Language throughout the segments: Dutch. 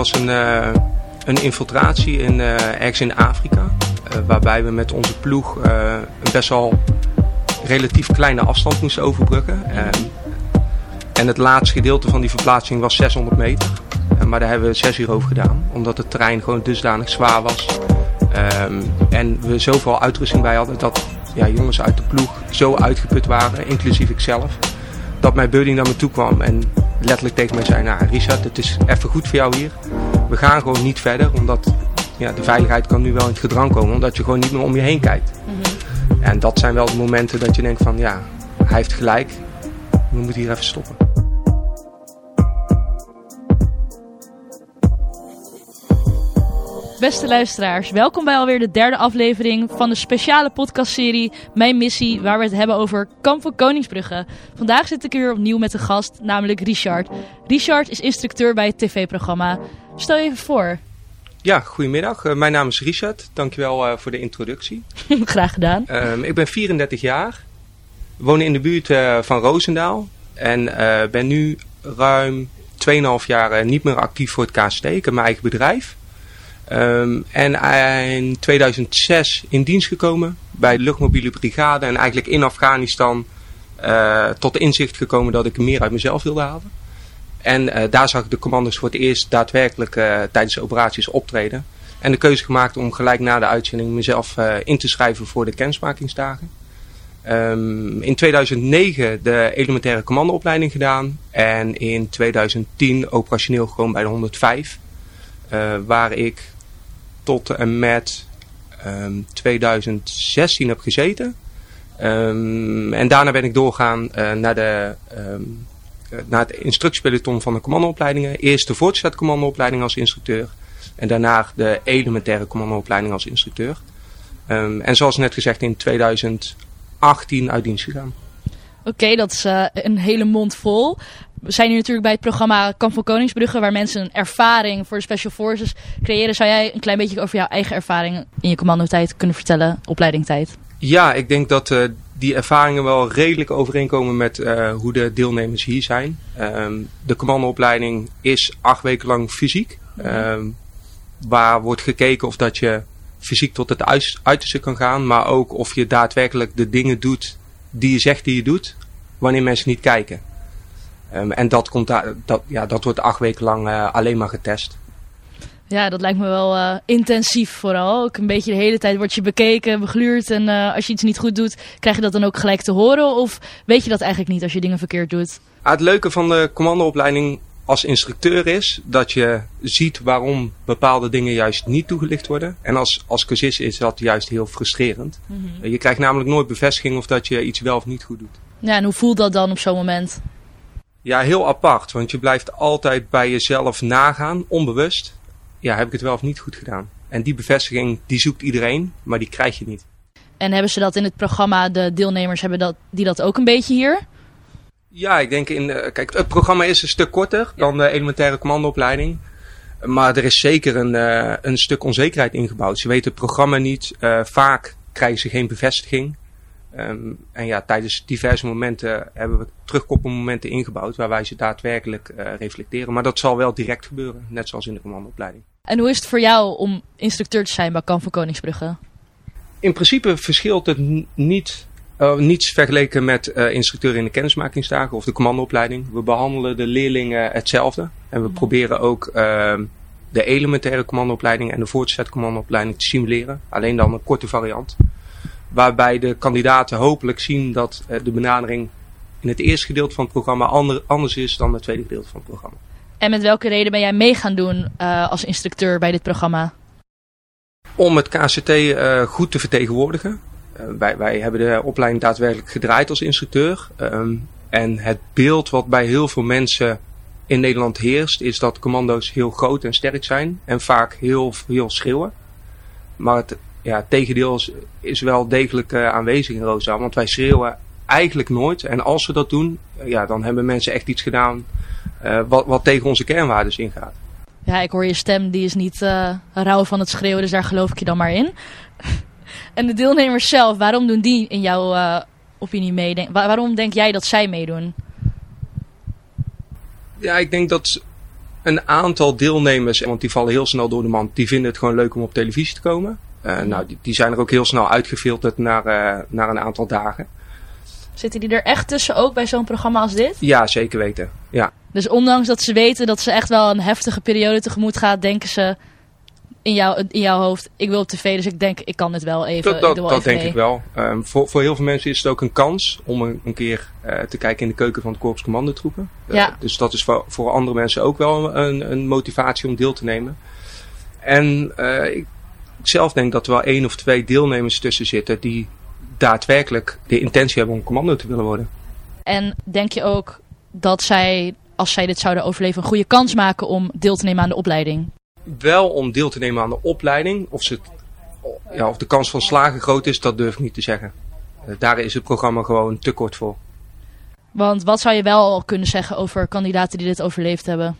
was een, uh, een infiltratie in, uh, ergens in Afrika. Uh, waarbij we met onze ploeg een best wel relatief kleine afstand moesten overbruggen. en het laatste gedeelte van die verplaatsing was 600 meter. maar daar hebben we zes uur over gedaan. Omdat het terrein gewoon dusdanig zwaar was. Um, en we zoveel uitrusting bij hadden dat ja, jongens uit de ploeg zo uitgeput waren, inclusief ikzelf. Dat mijn buddy naar me toe kwam en letterlijk tegen mij zei, nou Richard, het is even goed voor jou hier. We gaan gewoon niet verder, omdat ja, de veiligheid kan nu wel in het gedrang komen, omdat je gewoon niet meer om je heen kijkt. Mhm. En dat zijn wel de momenten dat je denkt van, ja, hij heeft gelijk, we moeten hier even stoppen. Beste luisteraars, welkom bij alweer de derde aflevering van de speciale podcastserie Mijn Missie, waar we het hebben over Kamp van Koningsbrugge. Vandaag zit ik hier opnieuw met een gast, namelijk Richard. Richard is instructeur bij het tv-programma. Stel je even voor. Ja, goedemiddag. Uh, mijn naam is Richard. Dankjewel uh, voor de introductie. Graag gedaan. Uh, ik ben 34 jaar, woon in de buurt eh, van Roosendaal en ben nu ruim 2,5 jaar niet meer actief voor het KST. Ik heb mijn eigen bedrijf. Um, en in 2006 in dienst gekomen bij de luchtmobiele brigade en eigenlijk in Afghanistan uh, tot inzicht gekomen dat ik meer uit mezelf wilde halen. En uh, daar zag ik de commando's voor het eerst daadwerkelijk uh, tijdens de operaties optreden. En de keuze gemaakt om gelijk na de uitzending mezelf in te schrijven voor de kennismakingsdagen. Um, in 2009 de elementaire commandoopleiding gedaan. En in 2010 operationeel gewoon bij de 105. waar ik tot en met um, ehm, 2016 heb gezeten. Um, en daarna ben ik doorgaan uh, naar, de, um, naar het instructiepeloton van de commandoopleidingen. Eerst de voortgezet commandoopleiding als instructeur. En daarna de elementaire commandoopleiding als instructeur. en zoals net gezegd in 2018 uit dienst gegaan. Oké, dat is uh, een hele mond vol. We zijn nu natuurlijk bij het programma Kamp van Koningsbrugge, waar mensen een ervaring voor de Special Forces creëren. Zou jij een klein beetje over jouw eigen ervaring in je commandotijd kunnen vertellen, opleidingstijd? Ja, ik denk dat uh, die ervaringen wel redelijk overeenkomen met uh, hoe de deelnemers hier zijn. Um, de commandoopleiding is acht weken lang fysiek. Um, waar wordt gekeken of dat je fysiek tot het uiterste kan gaan, maar ook of je daadwerkelijk de dingen doet die je zegt die je doet, wanneer mensen niet kijken. Um, en dat, komt daar, dat, ja, dat wordt acht weken lang uh, alleen maar getest. Ja, dat lijkt me wel uh, intensief vooral. Ook een beetje de hele tijd word je bekeken, begluurd. En uh, als je iets niet goed doet, krijg je dat dan ook gelijk te horen? Of weet je dat eigenlijk niet als je dingen verkeerd doet? Ah, het leuke van de commandoopleiding als instructeur is dat je ziet waarom bepaalde dingen juist niet toegelicht worden. En als, als cursist is dat juist heel frustrerend. Mm -hmm. Je krijgt namelijk nooit bevestiging of dat je iets wel of niet goed doet. Ja, en hoe voelt dat dan op zo'n moment? Ja, heel apart. Want je blijft altijd bij jezelf nagaan, onbewust. Ja, heb ik het wel of niet goed gedaan? En die bevestiging, die zoekt iedereen, maar die krijg je niet. En hebben ze dat in het programma, de deelnemers, hebben dat, die dat ook een beetje hier? Ja, ik denk in. Uh, kijk, het programma is een stuk korter dan de elementaire commandoopleiding. Maar er is zeker een, uh, een stuk onzekerheid ingebouwd. Ze weten het programma niet. Uh, vaak krijgen ze geen bevestiging. Um, en ja, tijdens diverse momenten hebben we terugkoppelmomenten ingebouwd waar wij ze daadwerkelijk uh, reflecteren. Maar dat zal wel direct gebeuren, net zoals in de commandoopleiding. En hoe is het voor jou om instructeur te zijn bij Kamp van Koningsbrugge? In principe verschilt het niet, uh, niets vergeleken met uh, instructeur in de kennismakingsdagen of de commandoopleiding. We behandelen de leerlingen hetzelfde. En we mm. proberen ook ehm, de elementaire commandoopleiding en de voortgezet commandoopleiding te simuleren. Alleen dan een korte variant. Waarbij de kandidaten hopelijk zien dat uh, de benadering in het eerste gedeelte van het programma ander, anders is dan het tweede gedeelte van het programma. En met welke reden ben jij mee gaan doen uh, als instructeur bij dit programma? Om het KCT uh, goed te vertegenwoordigen. wij, wij hebben de opleiding daadwerkelijk gedraaid als instructeur. Um, en het beeld wat bij heel veel mensen in Nederland heerst, is dat commando's heel groot en sterk zijn. En vaak heel, heel schreeuwen. Maar het ja, tegendeel is, is wel degelijk uh, aanwezig in Roosdaal. Want wij schreeuwen eigenlijk nooit. En als we dat doen, ja, dan hebben mensen echt iets gedaan uh, wat, wat tegen onze kernwaarden ingaat. Ja, ik hoor je stem, die is niet uh, rauw van het schreeuwen, dus daar geloof ik je dan maar in. en de deelnemers zelf, waarom doen die in jouw uh, opinie mee? Denk, waarom denk jij dat zij meedoen? Ja, ik denk dat Een aantal deelnemers, want die vallen heel snel door de mand, die vinden het gewoon leuk om op televisie te komen. Uh, nou, die, die, zijn er ook heel snel uitgefilterd naar, uh, naar een aantal dagen. Zitten die er echt tussen ook bij zo'n programma als dit? Ja, zeker weten. Ja. Dus ondanks dat ze weten dat ze echt wel een heftige periode tegemoet gaat, denken ze in, jou, in jouw hoofd, ik wil op tv, dus ik denk, ik kan het wel even. Dat, dat, wel dat even denk mee. ik wel. Um, voor, voor heel veel mensen is het ook een kans om een, een keer uh, te kijken in de keuken van de Korps Commandotroepen. Ja. Dus dat is voor, voor andere mensen ook wel een, een motivatie om deel te nemen. En uh, ik, ik zelf denk dat er wel één of twee deelnemers tussen zitten die daadwerkelijk de intentie hebben om commando te willen worden. En denk je ook dat zij, als zij dit zouden overleven, een goede kans maken om deel te nemen aan de opleiding? Wel om deel te nemen aan de opleiding. Of, ze, ja, of de kans van slagen groot is, dat durf ik niet te zeggen. Uh, daar is het programma gewoon te kort voor. Want wat zou je wel kunnen zeggen over kandidaten die dit overleefd hebben?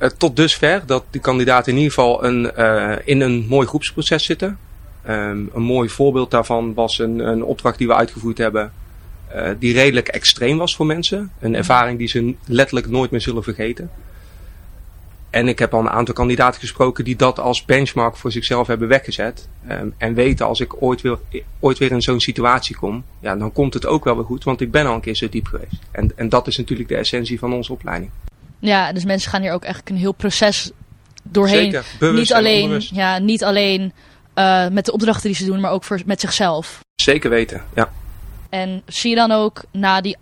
Uh, tot dusver dat die kandidaten in ieder geval een, uh, in een mooi groepsproces zitten. Um, een mooi voorbeeld daarvan was een, een opdracht die we uitgevoerd hebben. Uh, die redelijk extreem was voor mensen. Een ervaring die ze letterlijk nooit meer zullen vergeten. En ik heb al een aantal kandidaten gesproken die dat als benchmark voor zichzelf hebben weggezet. Um, en weten als ik ooit weer, ooit weer in zo'n situatie kom, ja, dan komt het ook wel weer goed, want ik ben al een keer zo diep geweest. En, en dat is natuurlijk de essentie van onze opleiding. Ja, dus mensen gaan hier ook echt een heel proces doorheen. Zeker, bewust niet en alleen, ja, niet alleen uh, met de opdrachten die ze doen, maar ook voor, met zichzelf. Zeker weten, ja. En zie je dan ook na die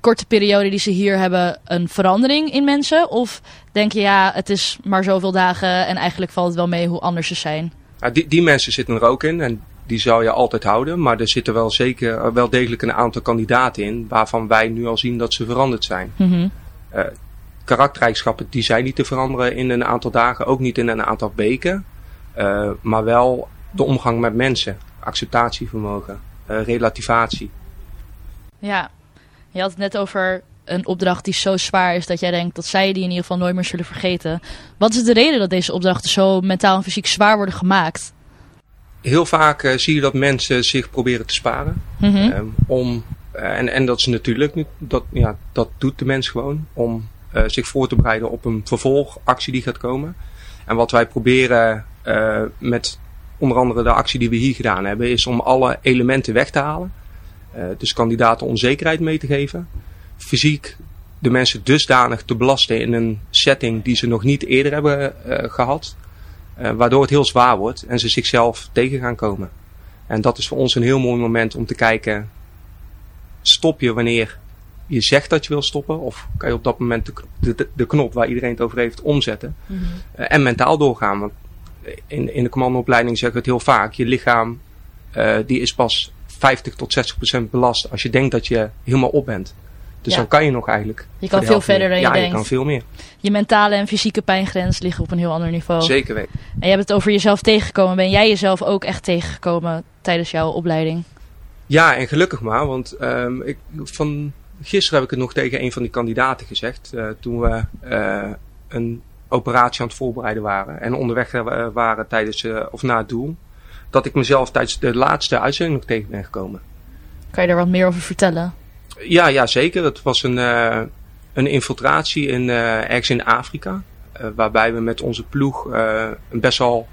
korte periode die ze hier hebben een verandering in mensen? Of denk je ja, het is maar zoveel dagen en eigenlijk valt het wel mee hoe anders ze zijn? Ja, die, die mensen zitten er ook in en die zou je altijd houden. Maar er zitten wel zeker wel degelijk een aantal kandidaten in waarvan wij nu al zien dat ze veranderd zijn. Mm -hmm. uh, karaktereigenschappen die zijn niet te veranderen in een aantal dagen, ook niet in een aantal weken. Uh, maar wel de omgang met mensen, acceptatievermogen, uh, relativatie. Ja, je had het net over een opdracht die zo zwaar is dat jij denkt dat zij die in ieder geval nooit meer zullen vergeten. Wat is de reden dat deze opdrachten zo mentaal en fysiek zwaar worden gemaakt? Heel vaak uh, zie je dat mensen zich proberen te sparen. Mm -hmm. um, om, en, en dat is natuurlijk, dat, ja, dat doet de mens gewoon, om zich voor te bereiden op een vervolgactie die gaat komen. En wat wij proberen uh, met onder andere de actie die we hier gedaan hebben, is om alle elementen weg te halen. Dus kandidaten onzekerheid mee te geven. Fysiek de mensen dusdanig te belasten in een setting die ze nog niet eerder hebben gehad. Waardoor het heel zwaar wordt en ze zichzelf tegen gaan komen. En dat is voor ons een heel mooi moment om te kijken, stop je wanneer je zegt dat je wil stoppen? Of kan je op dat moment de, de, de knop waar iedereen het over heeft omzetten? Mm -hmm. uh, en mentaal doorgaan. Want in, in de commandoopleiding zeggen we het heel vaak. Je lichaam uh, die is pas 50 tot 60 procent belast als je denkt dat je helemaal op bent. Dus ja. dan kan je nog eigenlijk. Je kan veel verder dan je ja, denkt. Ja, je kan veel meer. Je mentale en fysieke pijngrens liggen op een heel ander niveau. Zeker weten. En je hebt het over jezelf tegengekomen. Ben jij jezelf ook echt tegengekomen tijdens jouw opleiding? Ja, en gelukkig maar. Want um, ik, van gisteren heb ik het nog tegen een van die kandidaten gezegd. Uh, toen we uh, een operatie aan het voorbereiden waren. En onderweg uh, waren tijdens, of na het doel. Dat ik mezelf tijdens de laatste uitzending nog tegen ben gekomen. Kan je daar wat meer over vertellen? Ja, ja zeker. Het was een, een infiltratie in, ergens in Afrika. Waarbij we met onze ploeg een best wel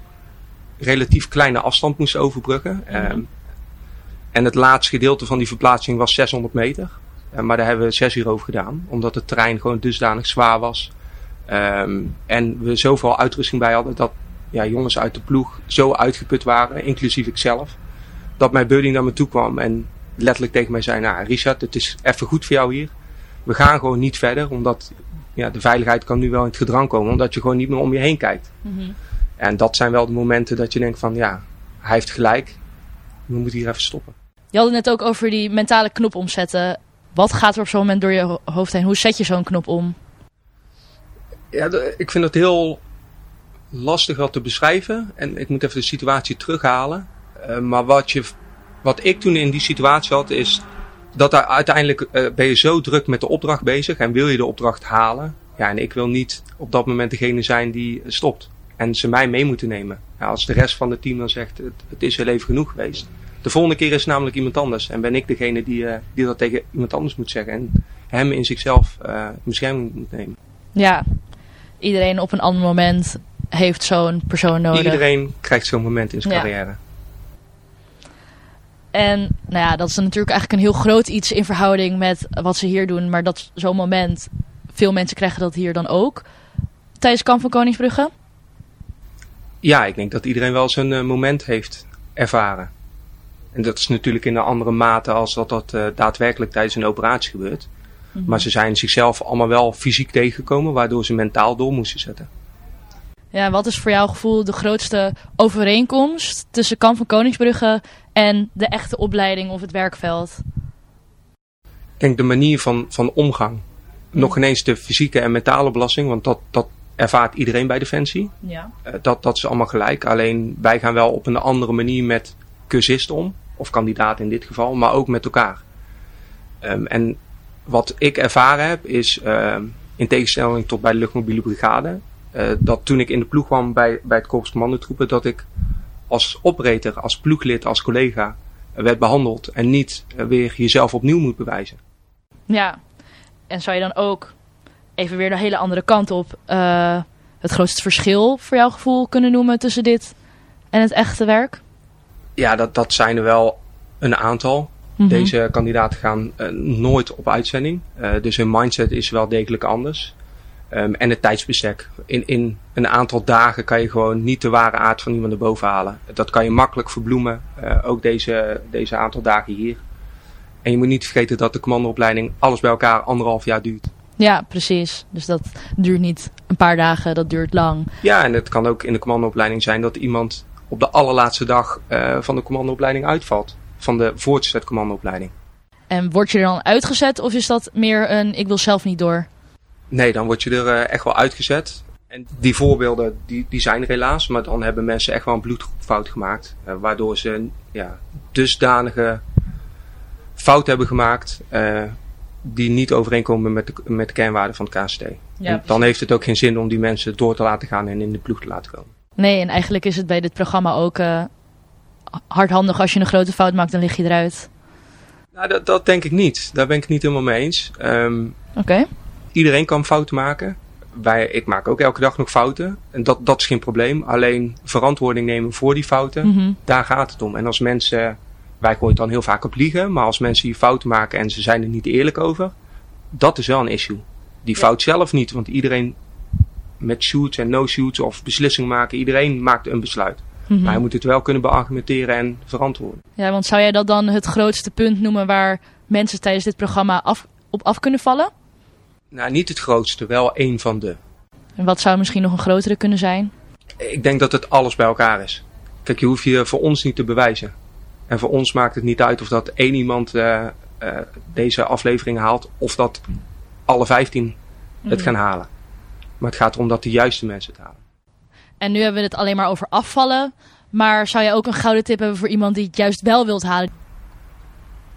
relatief kleine afstand moesten overbruggen. Um, en het laatste gedeelte van die verplaatsing was 600 meter. Maar daar hebben we zes uur over gedaan. Omdat het terrein gewoon dusdanig zwaar was. Um, en we zoveel uitrusting bij hadden dat ja, jongens uit de ploeg zo uitgeput waren, inclusief ikzelf. Dat mijn buddy naar me toe kwam en letterlijk tegen mij zei, nou Richard, het is even goed voor jou hier. We gaan gewoon niet verder, omdat ja, de veiligheid kan nu wel in het gedrang komen, omdat je gewoon niet meer om je heen kijkt. Mm -hmm. En dat zijn wel de momenten dat je denkt van, ja, hij heeft gelijk, we moeten hier even stoppen. Je had het net ook over die mentale knop omzetten. Wat gaat er op zo'n moment door je hoofd heen? Hoe zet je zo'n knop om? Ja, ik vind het heel lastig wel te beschrijven. En ik moet even de situatie terughalen. Uh, maar wat, je, wat ik toen in die situatie had, is dat er uiteindelijk uh, ben je zo druk met de opdracht bezig en wil je de opdracht halen. Ja, en ik wil niet op dat moment degene zijn die stopt. En ze mij mee moeten nemen. Ja, als de rest van het team dan zegt, het, het is wel even genoeg geweest. De volgende keer is namelijk iemand anders. En ben ik degene die, uh, die dat tegen iemand anders moet zeggen. En hem in zichzelf uh, in bescherming moet nemen. Ja, iedereen op een ander moment heeft zo'n persoon nodig. Iedereen krijgt zo'n moment in zijn Ja. carrière. En nou ja, dat is natuurlijk eigenlijk een heel groot iets in verhouding met wat ze hier doen. Maar dat zo'n moment, veel mensen krijgen dat hier dan ook. Tijdens Kamp van Koningsbrugge. Ja, ik denk dat iedereen wel zijn eh, moment heeft ervaren. En dat is natuurlijk in een andere mate als dat dat eh, daadwerkelijk tijdens een operatie gebeurt. Maar ze zijn zichzelf allemaal wel fysiek tegengekomen, waardoor ze mentaal door moesten zetten. Ja, wat is voor jouw gevoel de grootste overeenkomst tussen Kamp van Koningsbrugge en de echte opleiding of het werkveld? Ik denk de manier van, van omgang. Nog ineens de fysieke en mentale belasting, want dat, dat ervaart iedereen bij Defensie. Ja. Eh, dat, dat is allemaal gelijk. Alleen wij gaan wel op een andere manier met cursisten om. Of kandidaten in dit geval, maar ook met elkaar. Ehm, en wat ik ervaren heb is, ehm, in tegenstelling tot bij de luchtmobiele brigade, eh, dat toen ik in de ploeg kwam bij, bij het korps commandotroepen, dat ik als operator, als ploeglid, als collega werd behandeld. En niet eh, weer jezelf opnieuw moet bewijzen. Ja. En zou je dan ook even weer de hele andere kant op eh, het grootste verschil voor jouw gevoel kunnen noemen tussen dit en het echte werk? Ja, dat, dat zijn er wel een aantal. Mhm. Deze kandidaten gaan eh, nooit op uitzending. Eh, dus hun mindset is wel degelijk anders. Ehm, en het tijdsbestek. In, in een aantal dagen kan je gewoon niet de ware aard van iemand naar boven halen. Dat kan je makkelijk verbloemen. eh, ook deze, deze aantal dagen hier. En je moet niet vergeten dat de commandoopleiding alles bij elkaar anderhalf jaar duurt. Ja, precies. Dus dat duurt niet een paar dagen, dat duurt lang. Ja, en het kan ook in de commandoopleiding zijn dat iemand op de allerlaatste dag eh, van de commandoopleiding uitvalt. Van de voortgezet commandoopleiding. En word je er dan uitgezet of is dat meer een ik wil zelf niet door? Nee, dan word je er eh, echt wel uitgezet. En die voorbeelden, die, die zijn er helaas. Maar dan hebben mensen echt wel een bloedgroepfout gemaakt. eh, waardoor ze ja, dusdanige fout hebben gemaakt. die niet overeenkomen met de, met de kernwaarden van het KST. en dan heeft het ook geen zin om die mensen door te laten gaan en in de ploeg te laten komen. Nee, en eigenlijk is het bij dit programma ook eh, hardhandig. Als je een grote fout maakt, dan lig je eruit. Nou, dat, dat denk ik niet. Daar ben ik niet helemaal mee eens. Ehm, Oké. iedereen kan fouten maken. Wij, ik maak ook elke dag nog fouten. En dat, dat is geen probleem. Alleen verantwoording nemen voor die fouten, Mhm. daar gaat het om. En als mensen, wij gooien het dan heel vaak op liegen, maar als mensen hier fouten maken en ze zijn er niet eerlijk over, dat is wel een issue. Die Ja. fout zelf niet, want iedereen met shoots en no-shoots of beslissingen maken, iedereen maakt een besluit. Mhm. Maar je moet het wel kunnen beargumenteren en verantwoorden. Ja, want zou jij dat dan het grootste punt noemen waar mensen tijdens dit programma af, op af kunnen vallen? Nou, niet het grootste, wel één van de. En wat zou misschien nog een grotere kunnen zijn? Ik denk dat het alles bij elkaar is. Kijk, je hoeft je voor ons niet te bewijzen. En voor ons maakt het niet uit of dat één iemand eh, eh, deze aflevering haalt of dat alle vijftien het Mhm. gaan halen. Maar het gaat erom dat de juiste mensen het halen. En nu hebben we het alleen maar over afvallen. Maar zou jij ook een gouden tip hebben voor iemand die het juist wel wilt halen?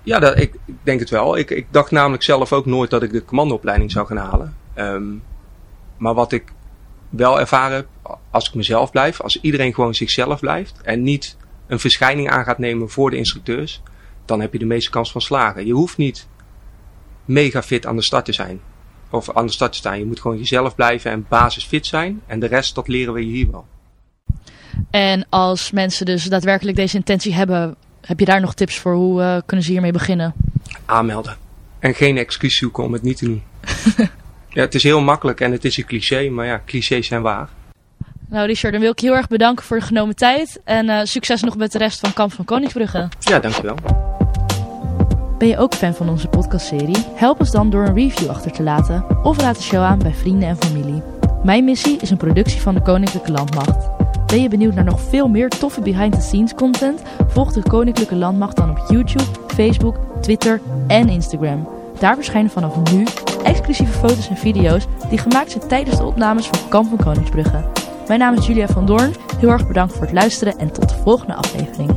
Ja, dat, ik, ik denk het wel. Ik, ik dacht namelijk zelf ook nooit dat ik de commandoopleiding zou gaan halen. Ehm, maar wat ik wel ervaren heb, als ik mezelf blijf, als iedereen gewoon zichzelf blijft en niet een verschijning aan gaat nemen voor de instructeurs, dan heb je de meeste kans van slagen. Je hoeft niet mega fit aan de start te zijn. Of aan de start te staan. Je moet gewoon jezelf blijven en basisfit zijn. En de rest, dat leren we je hier wel. En als mensen dus daadwerkelijk deze intentie hebben, heb je daar nog tips voor? Hoe eh, kunnen ze hiermee beginnen? Aanmelden. En geen excuus zoeken om het niet te doen. ja, het is heel makkelijk en het is een cliché, maar ja, clichés zijn waar. Nou Richard, dan wil ik je heel erg bedanken voor de genomen tijd. En eh, succes nog met de rest van Kamp van Koningsbrugge. Ja, dankjewel. Ben je ook fan van onze podcastserie? Help ons dan door een review achter te laten of laat de show aan bij vrienden en familie. Mijn missie is een productie van de Koninklijke Landmacht. Ben je benieuwd naar nog veel meer toffe behind-the-scenes content? Volg de Koninklijke Landmacht dan op YouTube, Facebook, Twitter en Instagram. Daar verschijnen vanaf nu exclusieve foto's en video's die gemaakt zijn tijdens de opnames van Kamp van Koningsbrugge. Mijn naam is Julia van Doorn. Heel erg bedankt voor het luisteren en tot de volgende aflevering.